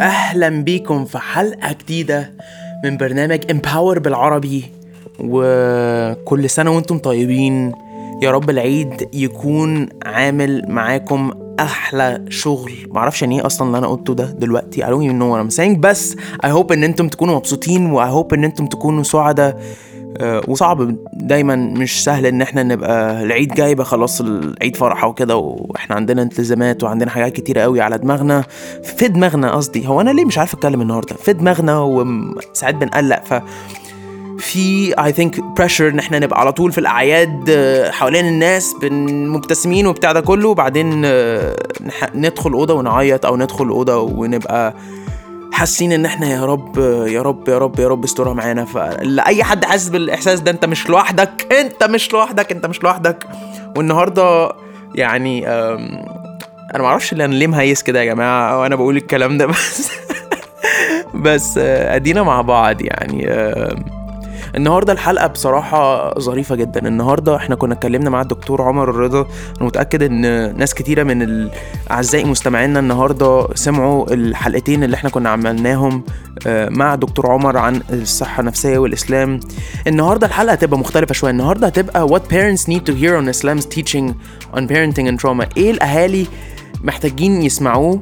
أهلا بيكم في حلقة جديدة من برنامج امباور بالعربي. وكل سنة وأنتم طيبين. يا رب العيد يكون عامل معاكم أحلى شغل. معرفش يعني إيه أصلا اللي أنا قلته ده دلوقتي. I don't even know what I'm saying. بس I hope إن أنتم تكونوا مبسوطين. و I hope إن أنتم تكونوا سعداء. وصعب دايما مش سهل إن إحنا نبقى العيد جاي بقى خلاص العيد فرحة وكده وإحنا عندنا التزامات وعندنا حاجات كتيرة قوي على دماغنا. في دماغنا قصدي هو أنا ليه مش عارف أتكلم النهارده؟ في دماغنا وساعات بنقلق ف في I think pressure إن إحنا نبقى على طول في الأعياد آه، حوالين الناس مبتسمين وبتاع ده كله. وبعدين آه، ندخل أوضة ونعيط أو ندخل أوضة ونبقى حاسين ان إحنا يا رب يا رب يا رب يا رب استرها معانا. فلاي حد حاسس بالإحساس ده انت مش لوحدك. انت مش لوحدك انت مش لوحدك. والنهاردة يعني أنا معرفش اللي أنا ليه مهيس كده يا جماعة وأنا بقول الكلام ده بس بس آه، أدينا مع بعض يعني النهارده الحلقة بصراحة ظريفة جدا. النهارده إحنا كنا اتكلمنا مع الدكتور عمر الرضا. أنا متأكد إن ناس كتيرة من اعزائي مستمعينا النهارده سمعوا الحلقتين اللي إحنا كنا عملناهم آه، مع دكتور عمر عن الصحة النفسية والإسلام. النهارده الحلقة هتبقى مختلفة شوية. النهارده هتبقى what parents need to hear on Islam's teaching on parenting and trauma. إيه الأهالي محتاجين يسمعوه؟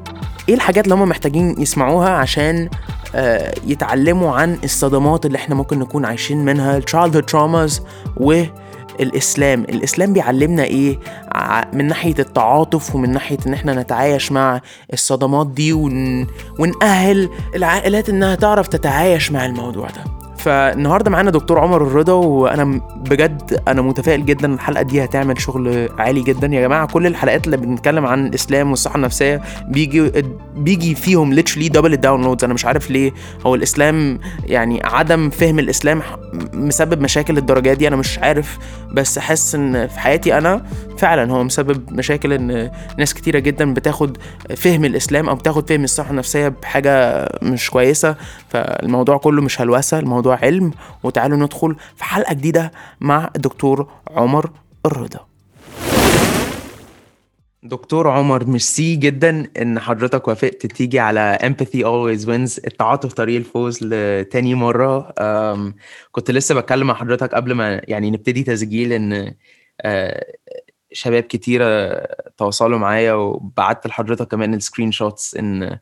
إيه الحاجات اللي هم محتاجين يسمعوها عشان يتعلموا عن الصدمات اللي إحنا ممكن نكون عايشين منها childhood traumas والإسلام. الإسلام بيعلمنا إيه؟ ع- من ناحية التعاطف ومن ناحية إن إحنا نتعايش مع الصدمات دي ون... ونأهل العائلات إنها تعرف تتعايش مع الموضوع ده. فالنهارده معانا دكتور عمر الرضا وأنا بجد أنا متفائل جدا الحلقة دي هتعمل شغل عالي جدا. يا جماعة كل الحلقات اللي بنتكلم عن الإسلام والصحة النفسية بيجي بيجي فيهم literally double ال downloads أنا مش عارف ليه. هو الإسلام يعني عدم فهم الإسلام مسبب مشاكل للدرجة دي؟ أنا مش عارف. بس احس إن في حياتي أنا فعلا هو مسبب مشاكل إن ناس كتيرة جدا بتاخد فهم الإسلام أو بتاخد فهم الصحة النفسية بحاجة مش كويسة. فالموضوع كله مش هلوسة الموضوع علم. وتعالوا ندخل في حلقة جديدة مع الدكتور عمر الرضا. دكتور عمر ميرسي جدا إن حضرتك وافقت تيجي على empathy always wins. التعاطف طريق الفوز لتاني أم، كنت لسه بتكلم مع حضرتك قبل ما يعني نبتدي تسجيل إن آه، شباب كتيرة تواصلوا معايا وبعت لحضرتك كمان ال screenshots إن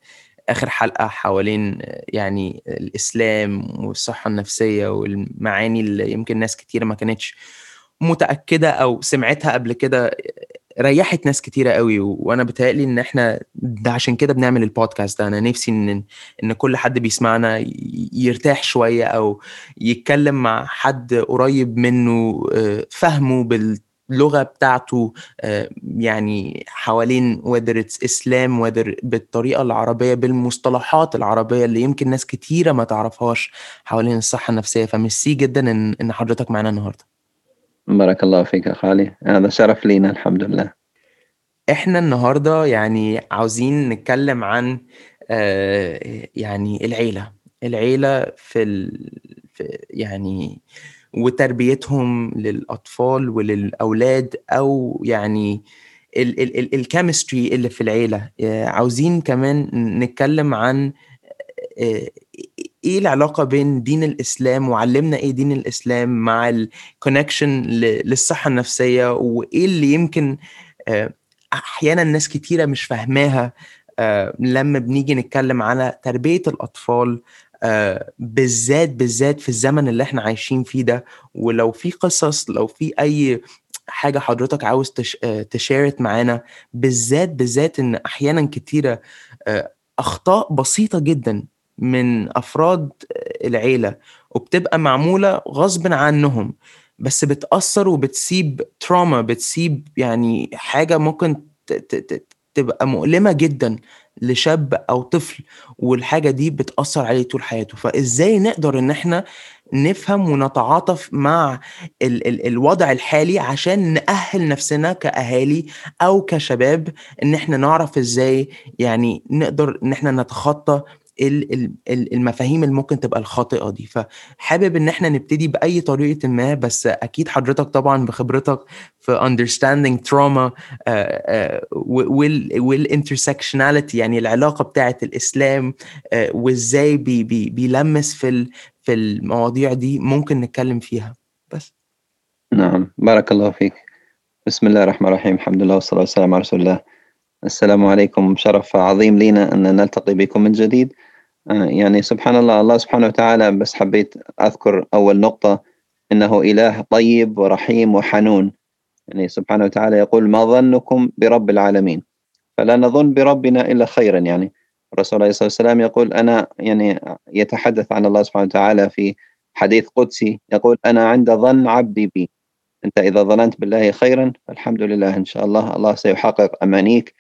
آخر حلقة حوالين يعني الإسلام والصحة النفسية والمعاني اللي يمكن ناس كتيرة ما كانتش متأكدة أو سمعتها قبل كده ريحت ناس كتيرة قوي. و- وأنا بتهيألي إن إحنا ده عشان كده بنعمل البودكاست ده. أنا نفسي إن إن كل حد بيسمعنا يرتاح شوية أو يتكلم مع حد قريب منه آه، فهمه باللغة بتاعته آه، يعني حوالين whether it's اسلام whether بالطريقة العربية بالمصطلحات العربية اللي يمكن ناس كتيرة ما تعرفهاش حوالين الصحة النفسية. فميرسي جدا إن إن حضرتك معانا النهاردة. بارك الله فيك يا خالي هذا شرف لينا الحمد لله. إحنا النهارده يعني عاوزين نتكلم عن آه، يعني العيلة. العيلة في, ال... في يعني وتربيتهم للأطفال وللأولاد أو يعني ال ال ال اللي في العيلة. آه، عاوزين كمان نتكلم عن آه، إيه العلاقة بين دين الإسلام وعلمنا إيه دين الإسلام مع الكونكشن للصحة النفسية وإيه اللي يمكن آه، أحيانا ناس كتيرة مش فاهماها. لما بنيجي نتكلم على تربية الأطفال بالذات بالذات في الزمن اللي إحنا عايشين فيه ده ولو في قصص لو في أي حاجة حضرتك عاوز. آه، تشارك معانا بالذات بالذات إن أحيانا كتيرة آه، أخطاء بسيطة جدا من أفراد آه، العيلة وبتبقى معمولة غصب عنهم بس بتأثر وبتسيب تراما بتسيب يعني حاجة ممكن تبقى مؤلمة جدا لشاب أو طفل والحاجة دي بتأثر عليه طول حياته. فإزاي نقدر إن إحنا نفهم ونتعاطف مع ال ال الوضع الحالي عشان نأهل نفسنا كأهالي أو كشباب إن إحنا نعرف إزاي يعني نقدر إن إحنا نتخطى ال- ال- ال- المفاهيم اللي ممكن تبقى الخاطئة دي. فحابب إن إحنا نبتدي بأي طريقة ما بس أكيد حضرتك طبعا بخبرتك في understanding trauma آه، آه، و- وال والintersectionality يعني العلاقة بتاعة الإسلام آه، وإزاي بي بي بيلمس في في المواضيع دي ممكن نتكلم فيها. بس. نعم. بارك الله فيك. بسم الله الرحمن الرحيم. الحمد لله والصلاة والسلام على رسول الله. السلام عليكم. شرف عظيم لينا أن نلتقي بكم من جديد. يعني سبحان الله الله سبحانه وتعالى بس حبيت أذكر أول نقطة إنه إله طيب ورحيم وحنون. يعني سبحانه وتعالى يقول ما ظنكم برب العالمين؟ فلا نظن بربنا إلا خيرا. يعني الرسول عليه الصلاة والسلام يقول أنا يعني يتحدث عن الله سبحانه وتعالى في حديث قدسي يقول أنا عند ظن عبدي بي. أنت إذا ظننت بالله خيرا فالحمد لله إن شاء الله الله سيحقق أمانيك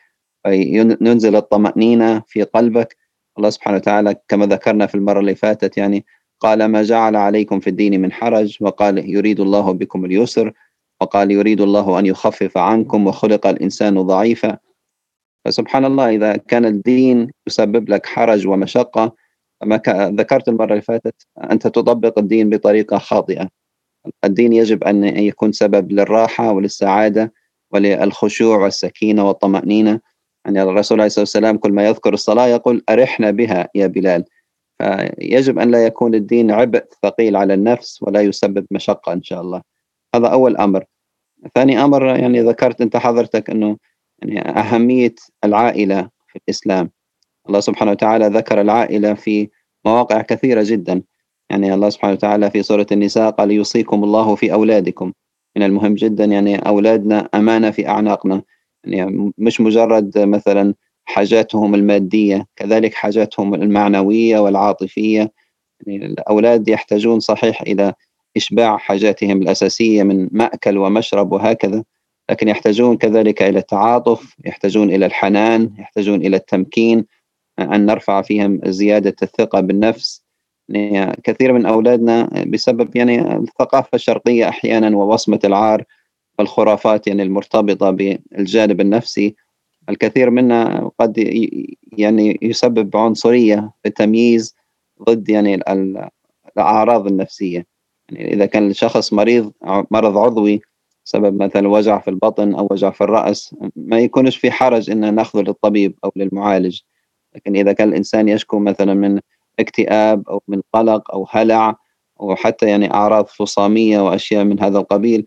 وينزل الطمأنينة في قلبك الله سبحانه وتعالى كما ذكرنا في المرة اللي فاتت يعني قال ما جعل عليكم في الدين من حرج وقال يريد الله بكم اليسر وقال يريد الله أن يخفف عنكم وخلق الإنسان ضعيفا. فسبحان الله إذا كان الدين يسبب لك حرج ومشقة كما ذكرت المرة اللي فاتت أنت تطبق الدين بطريقة خاطئة. الدين يجب أن يكون سبب للراحة وللسعادة وللخشوع والسكينة والطمأنينة. يعني الرسول عليه الصلاة والسلام كل ما يذكر الصلاة يقول أرحنا بها يا بلال. فيجب أن لا يكون الدين عبء ثقيل على النفس ولا يسبب مشقة إن شاء الله. هذا أول أمر. ثاني أمر يعني ذكرت أنت حضرتك أنه يعني أهمية العائلة في الإسلام. الله سبحانه وتعالى ذكر العائلة في مواقع كثيرة جدا. يعني الله سبحانه وتعالى في سورة النساء قال يوصيكم الله في أولادكم. من المهم جدا يعني أولادنا أمانة في أعناقنا. يعني مش مجرد مثلا حاجاتهم المادية كذلك حاجاتهم المعنوية والعاطفية. يعني الأولاد يحتاجون صحيح إلى إشباع حاجاتهم الأساسية من مأكل ومشرب وهكذا لكن يحتاجون كذلك إلى التعاطف يحتاجون إلى الحنان يحتاجون إلى التمكين أن نرفع فيهم زيادة الثقة بالنفس. يعني كثير من أولادنا بسبب يعني الثقافة الشرقية أحيانا ووصمة العار والخرافات يعني المرتبطة بالجانب النفسي. الكثير منا قد يعني يسبب عنصرية في التمييز ضد يعني الأعراض النفسية. يعني إذا كان الشخص مريض مرض عضوي سبب مثلا وجع في البطن أو وجع في الرأس ما يكونش في حرج إن نأخذه للطبيب أو للمعالج. لكن إذا كان الإنسان يشكو مثلا من اكتئاب أو من قلق أو هلع أو حتى يعني أعراض فصامية وأشياء من هذا القبيل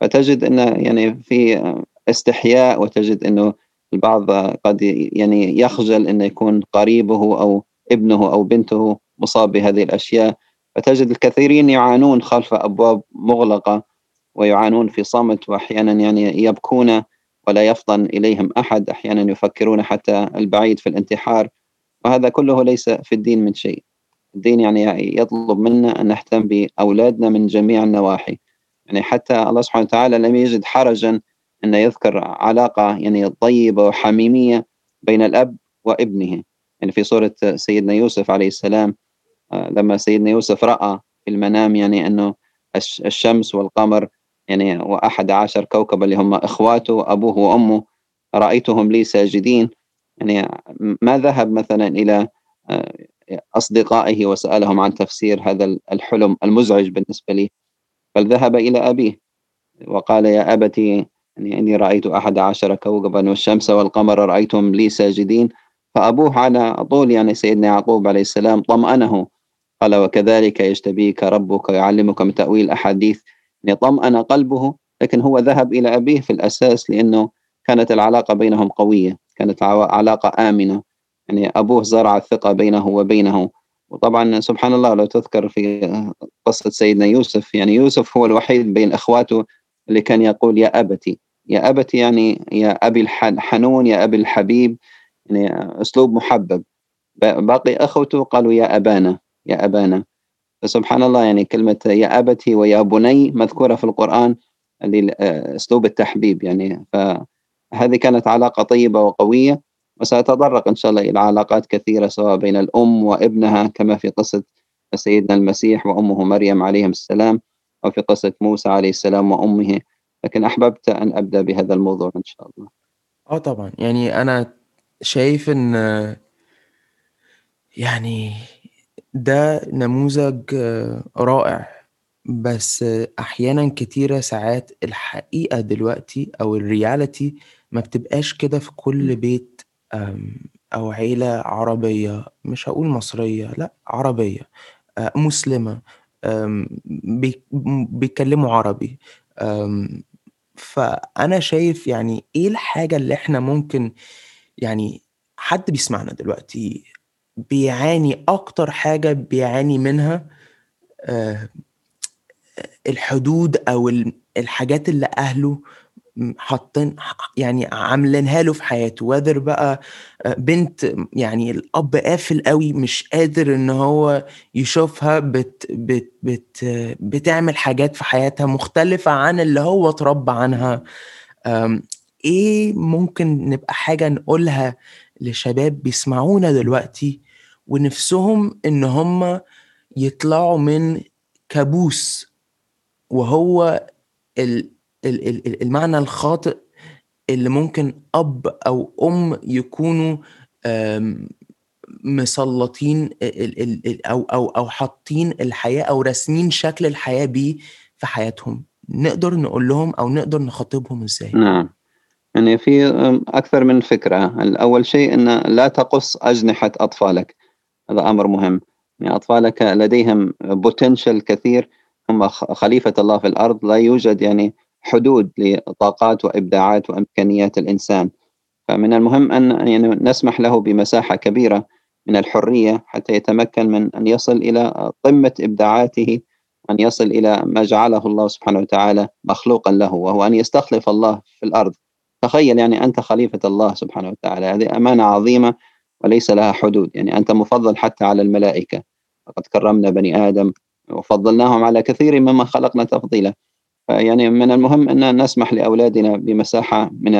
فتجد أن يعني في استحياء وتجد أنه البعض قد يعني يخجل أن يكون قريبه أو ابنه أو بنته مصاب بهذه الأشياء. فتجد الكثيرين يعانون خلف أبواب مغلقة ويعانون في صمت وأحيانا يعني يبكون ولا يفطن إليهم أحد أحيانا يفكرون حتى البعيد في الانتحار. وهذا كله ليس في الدين من شيء. الدين يعني يطلب منا أن نهتم بأولادنا من جميع النواحي. يعني حتى الله سبحانه وتعالى لم يجد حرجا أن يذكر علاقة يعني طيبة وحميمية بين الأب وابنه. يعني في سورة سيدنا يوسف عليه السلام آه، لما سيدنا يوسف رأى في المنام يعني أنه الشمس والقمر يعني وأحد عشر كوكبا اللي هم إخواته أبوه وأمه رأيتهم لي ساجدين. يعني ما ذهب مثلا إلى آه، أصدقائه وسألهم عن تفسير هذا الحلم المزعج بالنسبة لي. بل ذهب إلى أبيه. وقال يا أبتي يعني إني رأيت أحد عشر كوكبا والشمس والقمر رأيتهم لي ساجدين فأبوه على طول يعني سيدنا يعقوب عليه السلام طمأنه. قال وكذلك يجتبيك ربك ويعلمك من تأويل الأحاديث يعني طمأن قلبه لكن هو ذهب إلى أبيه في الأساس لأنه كانت العلاقة بينهم قوية كانت علاقة آمنة. يعني أبوه زرع الثقة بينه وبينه. وطبعا سبحان الله لو تذكر في قصة سيدنا يوسف يعني يوسف هو الوحيد بين إخواته اللي كان يقول يا أبتي. يا أبتي يعني يا أبي الحنون يا أبي الحبيب يعني أسلوب محبب. باقي أخوته قالوا يا أبانا يا أبانا. فسبحان الله يعني كلمة يا أبتي ويا بني مذكورة في القرآن أسلوب التحبيب يعني. فهذه كانت علاقة طيبة وقوية. وسأتطرق إن شاء الله إلى علاقات كثيرة سواء بين الأم وابنها كما في قصة سيدنا المسيح وأمه مريم عليهم السلام أو في قصة موسى عليه السلام وأمه. لكن أحببت أن أبدأ بهذا الموضوع إن شاء الله. آه طبعا. يعني أنا شايف إن يعني ده نموذج رائع بس أحيانا كتيرة ساعات الحقيقة دلوقتي أو الرياليتي ما بتبقاش كده في كل بيت أو عيلة عربية مش هقول مصرية لأ عربية آه، مسلمة بيتكلموا عربي. فأنا شايف يعني إيه الحاجة اللي إحنا ممكن يعني حد بيسمعنا دلوقتي بيعاني أكتر حاجة بيعاني منها؟ آه، الحدود أو ال- الحاجات اللي أهله حاطين يعني عاملينها له في حياته. وادر بقى آه، بنت يعني الأب قافل قوي مش قادر إن هو يشوفها بت بت بت بتعمل حاجات في حياتها مختلفة عن اللي هو اتربى عنها. إيه ممكن نبقى حاجة نقولها لشباب بيسمعونا دلوقتي ونفسهم إن هم يطلعوا من كابوس وهو ال المعنى الخاطئ اللي ممكن أب أو أم يكونوا مسلطين أو أو أو حاطين الحياة أو راسمين شكل الحياة بيه في حياتهم. نقدر نقول لهم أو نقدر نخاطبهم إزاي؟ نعم. يعني في أم، أكثر من فكرة. الأول شيء أن لا تقص أجنحة أطفالك. هذا أمر مهم. يعني أطفالك لديهم بوتنشل كثير. هم خ- خليفة الله في الأرض. لا يوجد يعني حدود لطاقات وإبداعات وإمكانيات الإنسان. فمن المهم أن يعني نسمح له بمساحة كبيرة من الحرية حتى يتمكن من أن يصل إلى قمة إبداعاته أن يصل إلى ما جعله الله سبحانه وتعالى مخلوقا له وهو أن يستخلف الله في الأرض. تخيل يعني أنت خليفة الله سبحانه وتعالى هذه أمانة عظيمة وليس لها حدود. يعني أنت مفضل حتى على الملائكة. لقد كرمنا بني آدم وفضلناهم على كثير مما خلقنا تفضيلا. يعني من المهم أن نسمح لأولادنا بمساحة من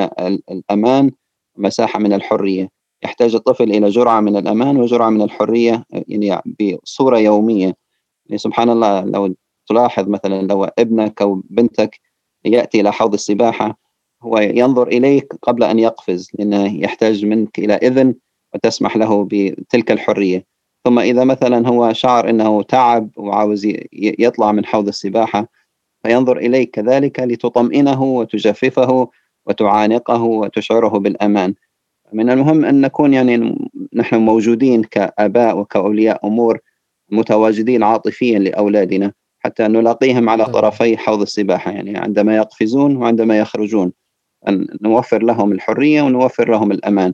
الأمان مساحة من الحرية. يحتاج الطفل إلى جرعة من الأمان وجرعة من الحرية يعني بصورة يومية. يعني سبحان الله لو تلاحظ مثلا لو ابنك أو بنتك يأتي إلى حوض السباحة هو ينظر إليك قبل أن يقفز لأنه يحتاج منك إلى إذن وتسمح له بتلك الحرية. ثم إذا مثلا هو شعر أنه تعب وعاوز يطلع من حوض السباحة فينظر إليك كذلك لتطمئنه وتجففه وتعانقه وتشعره بالأمان. من المهم أن نكون يعني نحن موجودين كآباء وكأولياء أمور متواجدين عاطفيا لأولادنا حتى نلاقيهم على طرفي حوض السباحة. يعني عندما يقفزون وعندما يخرجون. أن نوفر لهم الحرية ونوفر لهم الأمان.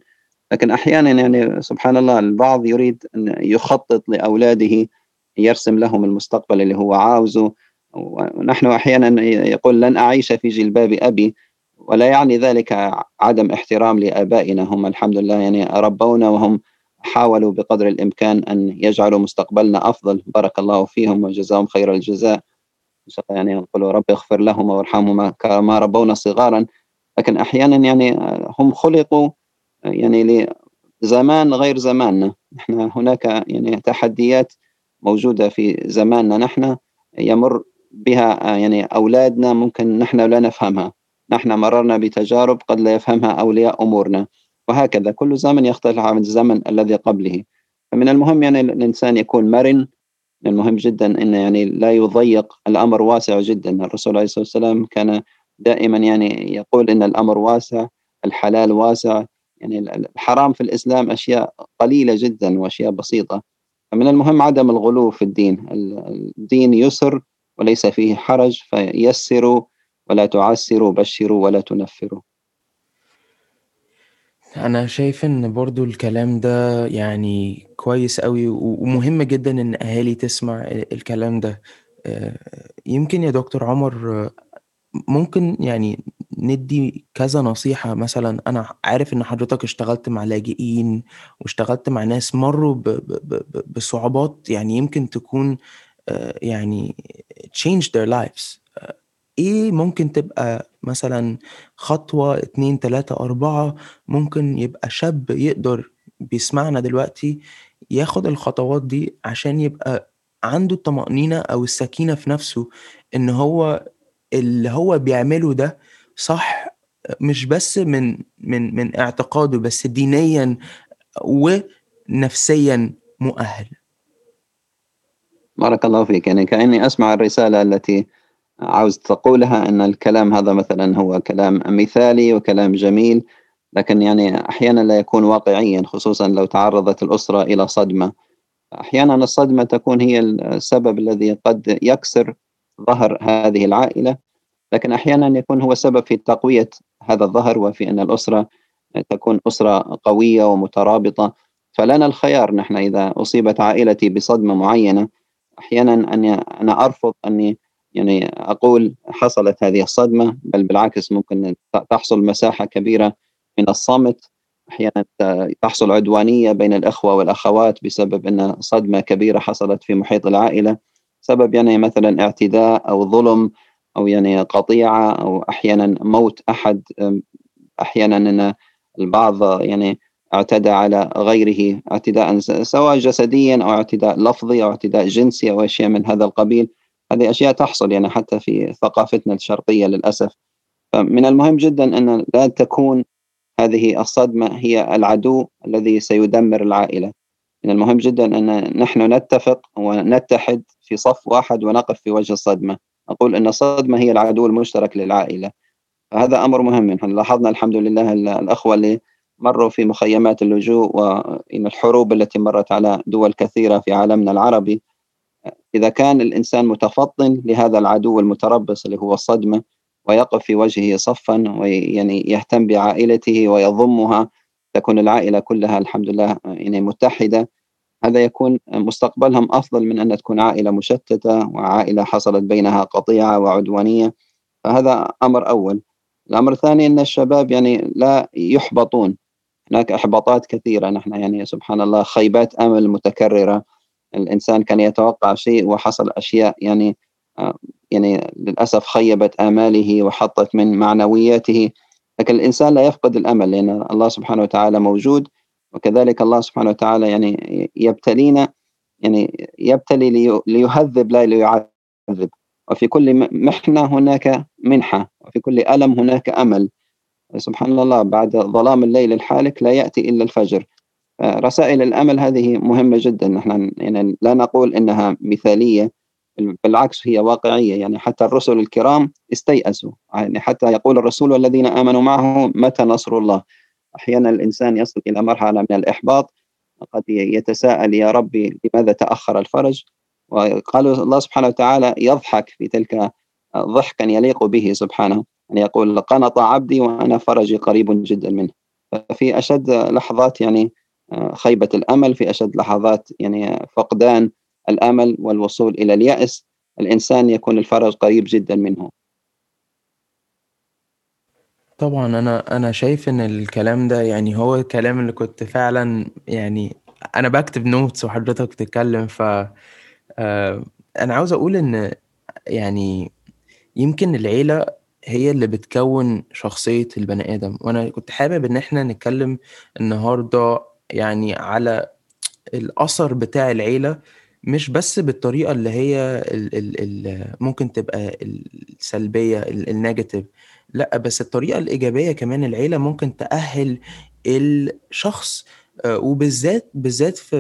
لكن أحيانا يعني سبحان الله البعض يريد أن يخطط لأولاده يرسم لهم المستقبل اللي هو عاوزه ونحن أحيانا يقول لن أعيش في جلباب أبي ولا يعني ذلك عدم احترام لآبائنا هم الحمد لله يعني ربونا وهم حاولوا بقدر الإمكان أن يجعلوا مستقبلنا أفضل. بارك الله فيهم وجزاهم خير الجزاء. يعني يقولوا رب اغفر لهم وارحمهما كما ربونا صغارا. لكن أحيانا يعني هم خلقوا يعني لزمان غير زماننا. نحن هناك يعني تحديات موجودة في زماننا. نحن يمر بها يعني أولادنا ممكن نحن لا نفهمها. نحن مررنا بتجارب قد لا يفهمها أولياء أمورنا. وهكذا كل زمن يختلف عن الزمن الذي قبله. فمن المهم يعني الإنسان يكون مرن. المهم جدا أنه يعني لا يضيق الأمر واسع جدا. الرسول عليه الصلاة والسلام كان دائما يعني يقول أن الأمر واسع الحلال واسع. يعني الحرام في الإسلام أشياء قليلة جدا وأشياء بسيطة. فمن المهم عدم الغلو في الدين. الدين يسر وليس فيه حرج فيسروا ولا تعسروا بشروا ولا تنفروا أنا شايف إن برضه الكلام ده يعني كويس أوي ومهم جدًا إن أهالي تسمع الكلام ده. آآ يمكن يا دكتور عمر ممكن يعني ندّي كذا نصيحة مثلًا أنا عارف إن حضرتك اشتغلت مع لاجئين واشتغلت مع ناس مرّوا بصعوبات يعني يمكن تكون يعني changed their lives. آآ إيه ممكن تبقى مثلًا خطوة 2، 3، 4 ممكن يبقى شاب يقدر بيسمعنا دلوقتي ياخد الخطوات دي عشان يبقى عنده الطمأنينة أو السكينة في نَفْسه إن هو اللي هو بيعمله ده صح مش بس من من من اعتقاده بس دينيًا ونفسيًا مؤهل. بارك الله فيك. يعني كأني أسمع الرسالة التي عاوز تقولها أن الكلام هذا مثلا هو كلام مثالي وكلام جميل لكن يعني أحيانا لا يكون واقعيا خصوصا لو تعرضت الأسرة إلى صدمة. أحيانا الصدمة تكون هي السبب الذي قد يكسر ظهر هذه العائلة لكن أحيانا يكون هو سبب في تقوية هذا الظهر وفي أن الأسرة تكون أسرة قوية ومترابطة. فلنا الخيار نحن إذا أصيبت عائلتي بصدمة معينة أحيانا أني أنا أرفض أني يعني أقول حصلت هذه الصدمة بل بالعكس ممكن تحصل مساحة كبيرة من الصمت. أحيانا تحصل عدوانية بين الأخوة والأخوات بسبب أن صدمة كبيرة حصلت في محيط العائلة. سبب يعني مثلا اعتداء أو ظلم أو يعني قطيعة أو أحيانا موت أحد. أحيانا أن البعض يعني اعتدى على غيره اعتداء سواء جسديا أو اعتداء لفظي أو اعتداء جنسي أو أشياء من هذا القبيل. هذه أشياء تحصل يعني حتى في ثقافتنا الشرقية للأسف. فمن المهم جدا أن لا تكون هذه الصدمة هي العدو الذي سيدمر العائلة. من المهم جدا أن نحن نتفق ونتحد في صف واحد ونقف في وجه الصدمة. أقول أن الصدمة هي العدو المشترك للعائلة. هذا أمر مهم. نحن لاحظنا الحمد لله الأخوة اللي مروا في مخيمات اللجوء وإن الحروب التي مرت على دول كثيرة في عالمنا العربي. إذا كان الإنسان متفطن لهذا العدو المتربص اللي هو الصدمة ويقف في وجهه صفا ويعني يهتم بعائلته ويضمها تكون العائلة كلها الحمد لله يعني متحدة. هذا يكون مستقبلهم أفضل من أن تكون عائلة مشتتة وعائلة حصلت بينها قطيعة وعدوانية. فهذا أمر أول. الأمر الثاني أن الشباب يعني لا يحبطون. هناك إحباطات كثيرة. نحن يعني سبحان الله خيبات أمل متكررة. الإنسان كان يتوقع شيء وحصل أشياء يعني آه، يعني للأسف خيبت آماله وحطت من معنوياته. لكن الإنسان لا يفقد الأمل لأن الله سبحانه وتعالى موجود. وكذلك الله سبحانه وتعالى يعني يبتلينا يعني يبتلي ليهذب لا ليعذب. وفي كل محنة هناك منحة. وفي كل ألم هناك أمل. سبحان الله بعد ظلام الليل الحالك لا يأتي إلا الفجر. رسائل الأمل هذه مهمة جدا. نحن يعني لا نقول إنها مثالية بالعكس هي واقعية. يعني حتى الرسل الكرام استيأسوا. يعني حتى يقول الرسول والذين آمنوا معه متى نصر الله؟ أحيانا الإنسان يصل إلى مرحلة من الإحباط. قد يتساءل يا ربي لماذا تأخر الفرج؟ وقال الله سبحانه وتعالى يضحك في تلك ضحكا يليق به سبحانه. يعني يقول قنط عبدي وأنا فرجي قريب جدا منه. ففي أشد لحظات يعني خيبة الأمل في أشد لحظات يعني فقدان الأمل والوصول إلى اليأس الإنسان يكون الفرج قريب جدا منه. طبعا أنا أنا شايف إن الكلام ده يعني هو الكلام اللي كنت فعلا يعني أنا بكتب نوتس وحضرتك تتكلم ف آه، أنا عاوز أقول إن يعني يمكن العيلة هي اللي بتكون شخصية البني آدم. وأنا كنت حابب إن إحنا نتكلم النهارده يعني على الأثر بتاع العيلة مش بس بالطريقة اللي هي ال ال ال ممكن تبقى السلبية النيجاتيف لأ بس الطريقة الإيجابية كمان العيلة ممكن تأهل الشخص آه، وبالذات بالذات في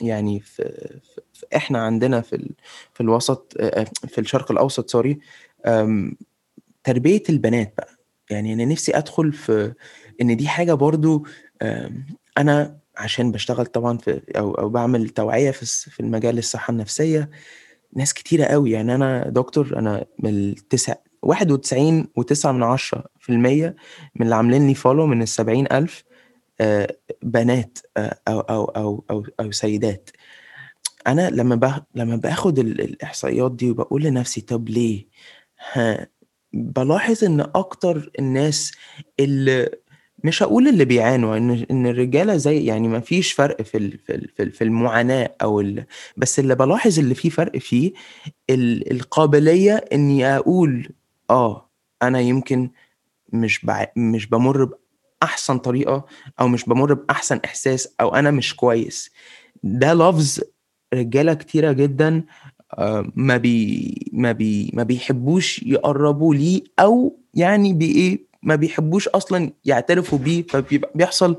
يعني في, في إحنا عندنا في في الوسط آه، آه، في الشرق الأوسط sorry تربية البنات بقى. يعني أنا نفسي أدخل في إن دي حاجة برضو أنا عشان بشتغل طبعا في أو أو بعمل توعية في في المجال الصحة النفسية ناس كتيرة قوي. يعني أنا دكتور أنا من التسع 91 و9 من عشرة في المية من اللي عاملين لي follow من السبعين ألف آه، بنات آه، أو, أو, أو, أو, أو سيدات. أنا لما لما باخد الإحصائيات دي وبقول لنفسي طب ليه؟ بلاحظ إن أكتر الناس اللي مش هقول اللي بيعانوا إن إن الرجالة زي يعني ما فيش فرق في في في المعاناة أو ال بس اللي بلاحظ اللي فيه فرق فيه ال القابلية إني أقول آه أنا يمكن مش بع... مش بمر بأحسن طريقة أو مش بمر بأحسن إحساس أو أنا مش كويس. ده لفظ رجالة كتيرة جدا ما بي ما بي ما بيحبوش يقربوا ليه أو يعني بإيه ما بيحبوش أصلا يعترفوا بيه فبيحصل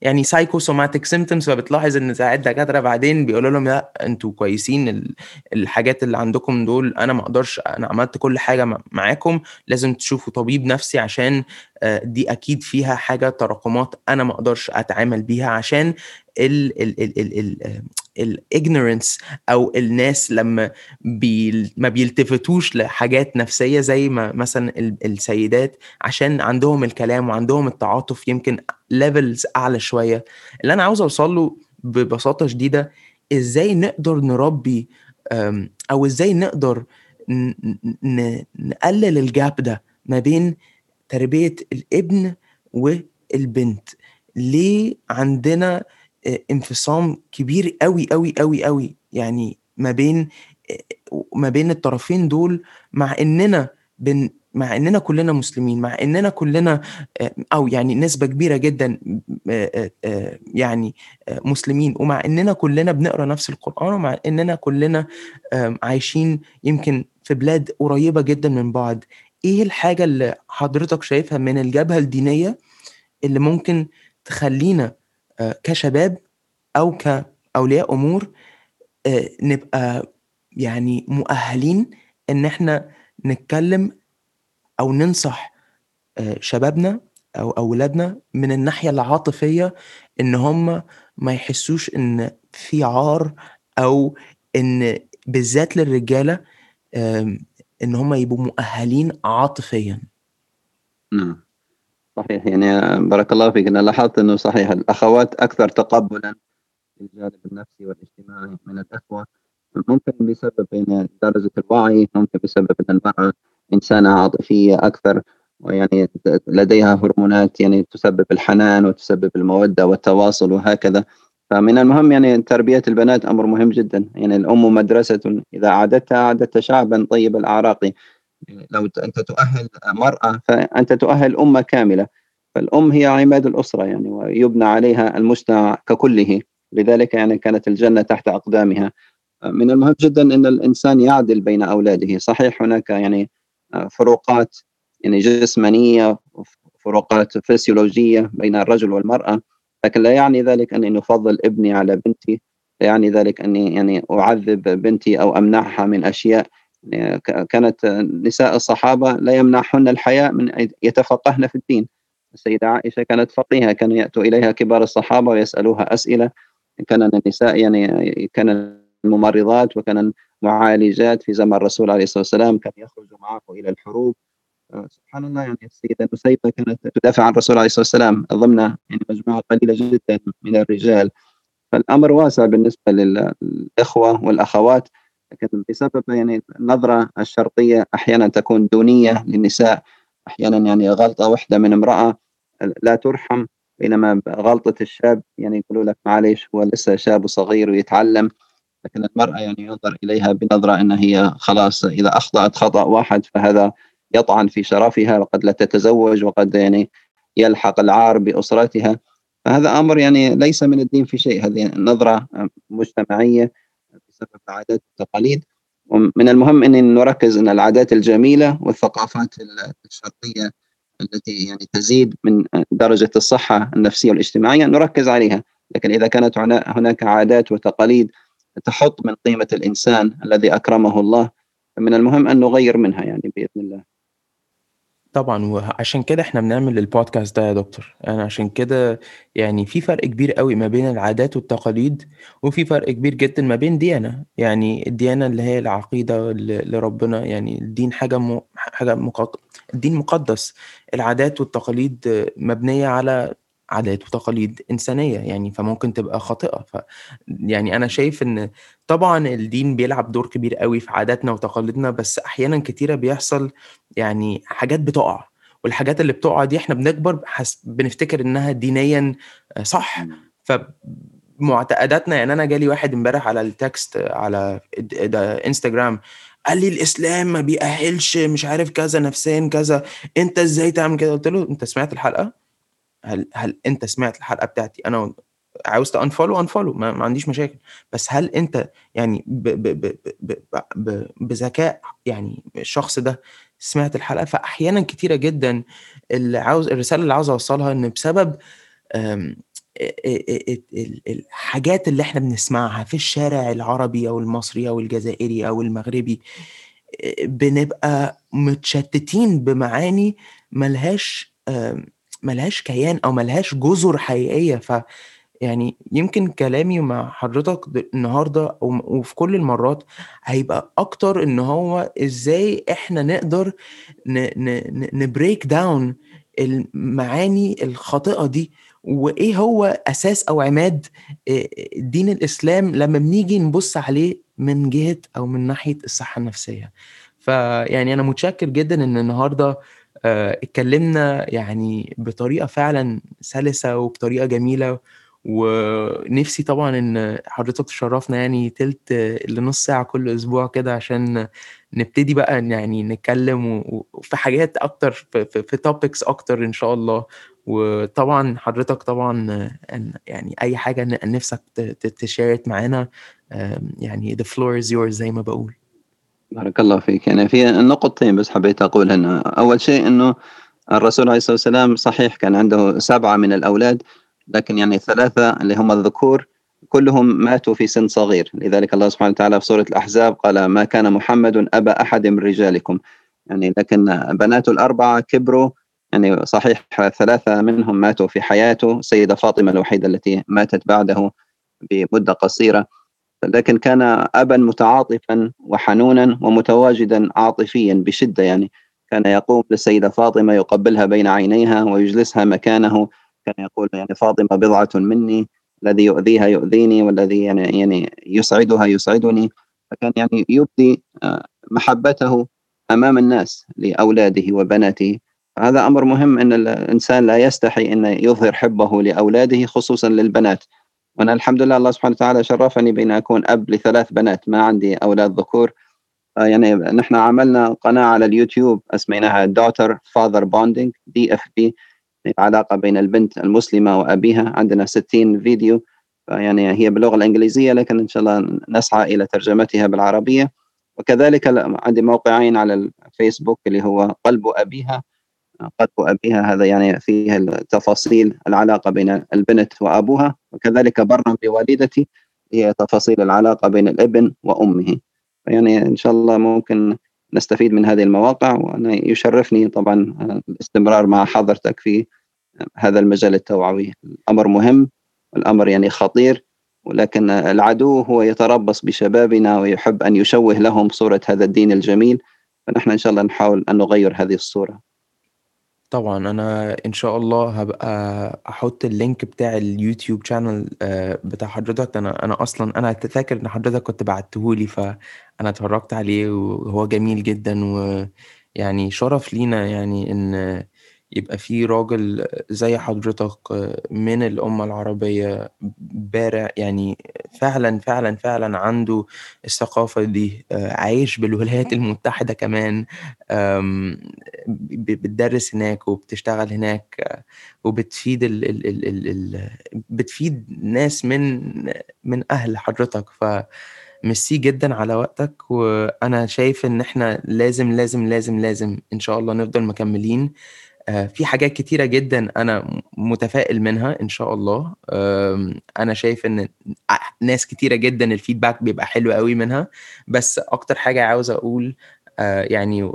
يعني psychosomatic symptoms فبتلاحظ إن ساعات دكاترة بعدين بيقولوا لهم لأ أنتوا كويسين ال- الحاجات اللي عندكم دول أنا ما أقدرش أنا عملت كل حاجة مع- معاكم لازم تشوفوا طبيب نفسي عشان آه، دي أكيد فيها حاجة تراكمات أنا ما أقدرش أتعامل بيها عشان ال ال ال ال ال ignorance أو الناس لما بي ما بيلتفتوش لحاجات نفسية زي ما مثلا ال- السيدات عشان عندهم الكلام وعندهم التعاطف يمكن levels أعلى شوية. اللي أنا عاوز أوصل له ببساطة شديدة إزاي نقدر نربي أو إزاي نقدر نقلل الجاب ده ما بين تربية الابن والبنت؟ ليه عندنا انفصام كبير قوي قوي قوي قوي يعني ما بين ما بين الطرفين دول مع إننا بن مع إننا كلنا مسلمين مع إننا كلنا أو يعني نسبة كبيرة جدا يعني مسلمين ومع إننا كلنا بنقرأ نفس القرآن ومع إننا كلنا عايشين يمكن في بلاد قريبة جدا من بعض. إيه الحاجة اللي حضرتك شايفها من الجبهة الدينية اللي ممكن تخلينا كشباب أو كأولياء أمور آه، نبقى يعني مؤهلين إن إحنا نتكلم أو ننصح آه، شبابنا أو أولادنا من الناحية العاطفية إن هم ما يحسوش إن في عار أو إن بالذات للرجالة إن هم يبقوا مؤهلين عاطفيا. نعم. صحيح. يعني بارك الله فيك. أنا لاحظت أنه صحيح. الأخوات أكثر تقبلا للجانب النفسي والاجتماعي من الأخوة. ممكن بسبب يعني درجة الوعي ممكن بسبب أن المرأة إنسانة عاطفية أكثر ويعني لديها هرمونات يعني تسبب الحنان وتسبب المودة والتواصل وهكذا. فمن المهم يعني تربية البنات أمر مهم جدا. يعني الأم مدرسة إذا أعددتها أعددت شعبا طيب الأعراق. لو أنت تؤهل مرأة. فأنت تؤهل أمة كاملة. فالأم هي عماد الأسرة يعني ويبنى عليها المجتمع ككله. لذلك يعني كانت الجنة تحت أقدامها. من المهم جدا أن الإنسان يعدل بين أولاده. صحيح هناك يعني فروقات يعني جسمانية فروقات فسيولوجية بين الرجل والمرأة. لكن لا يعني ذلك أني نفضل ابني على بنتي. لا يعني ذلك أني يعني أعذب بنتي أو أمنعها من يعني كانت نساء الصحابة لا يمنعهن الحياء من يتفقهن في الدين. السيدة عائشة كانت فقيهة كانوا يأتوا إليها كبار الصحابة ويسألوها أسئلة. كان النساء يعني كان الممرضات وكان المعالجات في زمن الرسول عليه الصلاة والسلام. كان يخرج معه إلى الحروب. سبحان الله يعني السيدة نسيبة كانت تدافع عن الرسول عليه الصلاة والسلام. ضمن يعني مجموعة قليلة جدا من الرجال. فالأمر واسع بالنسبة للإخوة والأخوات. لكن بسبب يعني النظرة الشرقية أحيانا تكون دونية للنساء أحيانا يعني غلطة واحدة من امرأة لا ترحم بينما غلطة الشاب يعني يقولوا لك معلش هو لسه شاب وصغير ويتعلم لكن المرأة يعني ينظر إليها بنظرة أن هي خلاص إذا أخطأت خطأ واحد فهذا يطعن في شرفها وقد لا تتزوج وقد يعني يلحق العار بأسرتها. فهذا أمر يعني ليس من الدين في شيء هذه نظرة مجتمعية بسبب العادات والتقاليد ومن المهم أن نركز أن العادات الجميلة والثقافات الشرقية التي يعني تزيد من درجة الصحة النفسية والاجتماعية نركز عليها. لكن إذا كانت هناك عادات وتقاليد تحط من قيمة الإنسان الذي أكرمه الله من المهم أن نغير منها يعني بإذن الله. طبعا وعشان كده إحنا بنعمل البودكاست ده يا دكتور. يعني عشان كده يعني في فرق كبير قوي ما بين العادات والتقاليد وفي فرق كبير جدا ما بين ديانة. يعني الديانة اللي هي العقيدة لربنا يعني الدين حاجة م... حاجة مقدس الدين مقدس. العادات والتقاليد مبنية على عادات وتقاليد إنسانية يعني فممكن تبقى خاطئة. ف يعني أنا شايف إن طبعا الدين بيلعب دور كبير قوي في عاداتنا وتقاليدنا بس أحيانا كتيرة بيحصل يعني حاجات بتقع والحاجات اللي بتقع دي إحنا بنكبر حس... بنفتكر إنها دينيا صح. فمعتقداتنا يعني أنا جالي واحد إمبارح على التكست على ده إنستجرام قال لي الإسلام ما بيأهلش مش عارف كذا نفسيا كذا أنت إزاي تعمل كده؟ قلت له أنت سمعت الحلقة؟ هل هل أنت سمعت الحلقة بتاعتي؟ أنا عاوز تانفولو انفولو ما, ما عنديش مشاكل. بس هل أنت يعني بذكاء يعني الشخص ده سمعت الحلقة؟ فأحيانا كتيرة جدا اللي عاوز الرسالة اللي عاوز أوصلها إن بسبب الحاجات اللي إحنا بنسمعها في الشارع العربي أو المصري أو الجزائري أو المغربي بنبقى متشتتين بمعاني ملهاش ملهاش كيان أو ملهاش جزر حقيقية. ف يعني يمكن كلامي مع حضرتك النهارده وفي كل المرات هيبقى أكتر إن هو إزاي إحنا نقدر نبريك داون المعاني الخاطئة دي. وإيه هو أساس أو عماد دين الإسلام لما بنيجي نبص عليه من جهة أو من ناحية الصحة النفسية. فيعني أنا متشكر جدا إن النهارده اتكلمنا يعني بطريقة فعلا سلسة وبطريقة جميلة ونفسي طبعا إن حضرتك تشرفنا يعني تلت لنص ساعة كل أسبوع كده عشان نبتدي بقى يعني نتكلم وفي حاجات أكتر في, في, في توبكس أكتر إن شاء الله. وطبعا حضرتك طبعا يعني أي حاجة نفسك تشارك معانا يعني the floor is yours زي ما بقول. بارك الله فيك. يعني في نقطتين بس حبيت اقولها أول شيء إنه الرسول عليه الصلاة والسلام صحيح كان عنده سبعة من الأولاد لكن يعني ثلاثة اللي هم الذكور كلهم ماتوا في سن صغير. لذلك الله سبحانه وتعالى في سورة الأحزاب قال ما كان محمد أبا أحد من رجالكم. يعني لكن بناته الأربعة كبروا يعني صحيح ثلاثة منهم ماتوا في حياته. سيدة فاطمة الوحيدة التي ماتت بعده بمدة قصيرة. لكن كان أبا متعاطفا وحنونا ومتواجدا عاطفيا بشدة يعني كان يقوم للسيدة فاطمة يقبلها بين عينيها ويجلسها مكانه كان يقول يعني فاطمة بضعة مني الذي يؤذيها يؤذيني والذي يعني يعني يسعدها يسعدني. فكان يعني يبدي محبته أمام الناس لأولاده وبناته. هذا أمر مهم إن الإنسان لا يستحي إن يظهر حبه لأولاده خصوصا للبنات. وأنا الحمد لله الله سبحانه وتعالى شرفني بأن أكون أب لثلاث بنات ما عندي أولاد ذكور. يعني نحن عملنا قناة على اليوتيوب اسميناها Daughter Father Bonding DFB علاقة بين البنت المسلمة وأبيها. عندنا 60 فيديو يعني هي باللغة الإنجليزية لكن إن شاء الله نسعى إلى ترجمتها بالعربية. وكذلك عندي موقعين على الفيسبوك اللي هو قلب أبيها. قلب أبيها. هذا يعني فيه تفاصيل العلاقة بين البنت وأبوها وكذلك برا بوالدتي هي تفاصيل العلاقة بين الابن وأمه. يعني إن شاء الله ممكن نستفيد من هذه المواقع وأنا يشرفني طبعا الاستمرار مع حضرتك في هذا المجال التوعوي. الأمر مهم الامر يعني خطير ولكن العدو هو يتربص بشبابنا ويحب أن يشوه لهم صورة هذا الدين الجميل. فنحن إن شاء الله نحاول أن نغير هذه الصورة. طبعا أنا إن شاء الله هبقى أحط ال link بتاع اليوتيوب channel بتاع حضرتك. أنا أنا أصلا أنا فاكر إن حضرتك كنت بعتهولي فأنا اتفرجت عليه وهو جميل جدا ويعني شرف لينا يعني إن يبقى في راجل زي حضرتك من الأمة العربية بارع يعني فعلا فعلا فعلا عنده الثقافة دي عايش بالولايات المتحدة كمان بتدرس هناك وبتشتغل هناك وبتفيد ال ال ال ال ال بتفيد ناس من من أهل حضرتك. ف ميرسي جدا على وقتك وأنا شايف إن إحنا لازم لازم لازم لازم إن شاء الله نفضل مكملين. في حاجات كتيرة جدا أنا متفائل منها إن شاء الله. أنا شايف إن ناس كتيرة جدا الفيدباك بيبقى حلو قوي منها. بس أكتر حاجة عاوز أقول يعني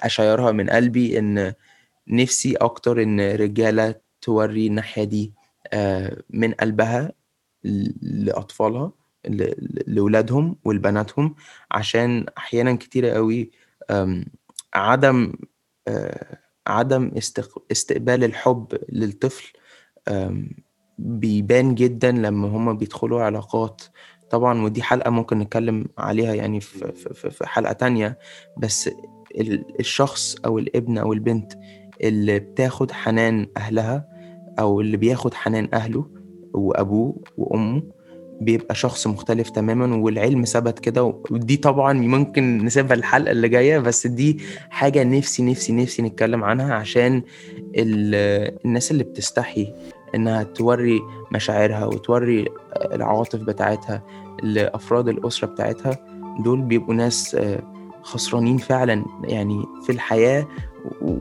أشيرها من قلبي إن نفسي أكتر إن رجالة توري الناحية دي من قلبها لأطفالها لأولادهم ولبناتهم. عشان أحيانا كتيرة قوي عدم عدم استقبال الحب للطفل بيبان جدا لما هما بيدخلوا علاقات. طبعا ودي حلقة ممكن نتكلم عليها يعني في, في, في حلقة تانية بس الشخص أو الابن أو البنت اللي بتاخد حنان أهلها أو اللي بياخد حنان أهله وأبوه وأمه بيبقى شخص مختلف تماما والعلم ثبت كده ودي طبعا ممكن نسيبها الحلقة اللي جاية بس دي حاجة نفسي نفسي نفسي نتكلم عنها عشان الناس اللي بتستحي إنها توري مشاعرها وتوري العواطف بتاعتها لأفراد الأسرة بتاعتها دول بيبقوا ناس خسرانين فعلا يعني في الحياة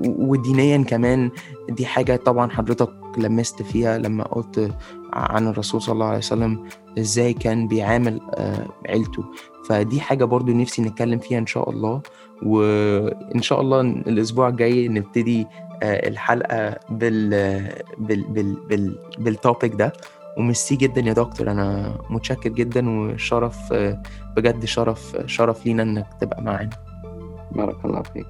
ودينيا كمان. دي حاجة طبعا حضرتك لمست فيها لما قلت عن الرسول صلى الله عليه وسلم إزاي كان بيعامل آه، عيلته. فدي حاجة برضو نفسي نتكلم فيها إن شاء الله. وإن شاء الله الأسبوع الجاي نبتدي آه، الحلقة بال بال بال بال بالتوبيك ده. وميرسي جدا يا دكتور. أنا متشكر جدا وشرف آه، بجد شرف شرف لينا إنك تبقى معانا. بارك الله فيك.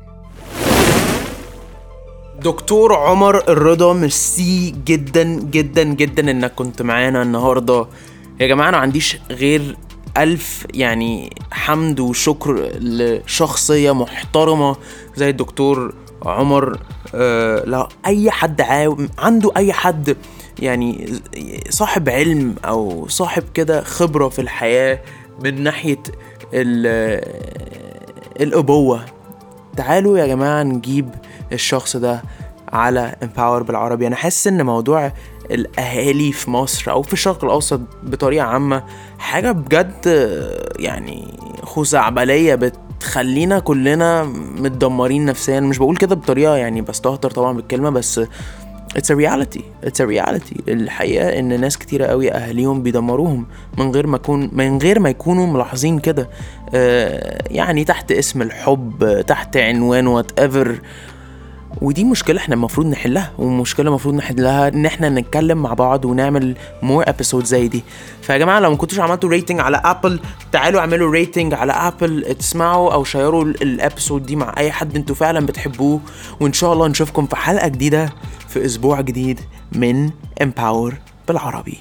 دكتور عمر الرضا ميرسي جدا جدا جدا إنك كنت معانا النهارده يا جماعة أنا ما عنديش غير ألف يعني حمد وشكر لشخصية محترمة زي الدكتور عمر آه لا أي حد. عنده أي حد يعني صاحب علم أو صاحب كده خبرة في الحياة من ناحية ال- الأبوة تعالوا يا جماعة نجيب الشخص ده على امباور بالعربي. أنا حاسس إن موضوع الأهالي في مصر أو في الشرق الأوسط بطريقة عامة حاجة بجد يعني خزعبلية بتخلينا كلنا متدمرين نفسيا. مش بقول كده بطريقة يعني بستهتر طبعا بالكلمة بس It's a reality It's a reality. الحقيقة إن ناس كتيرة قوي أهاليهم بيدمروهم من غير ما يكون من غير ما يكونوا ملاحظين كده. آه، يعني تحت اسم الحب تحت عنوان whatever ودي مشكلة إحنا المفروض نحلها ومشكلة المفروض نحلها ان إحنا نتكلم مع بعض ونعمل more episode زي دي. فيا جماعة لو ما كنتوش عملتوا rating على Apple تعالوا اعملوا rating على Apple تسمعوا أو شيروا ال- ال episode دي مع اي حد أنتوا فعلا بتحبوه. وإن شاء الله نشوفكم في حلقة جديدة في أسبوع جديد من امباور بالعربي.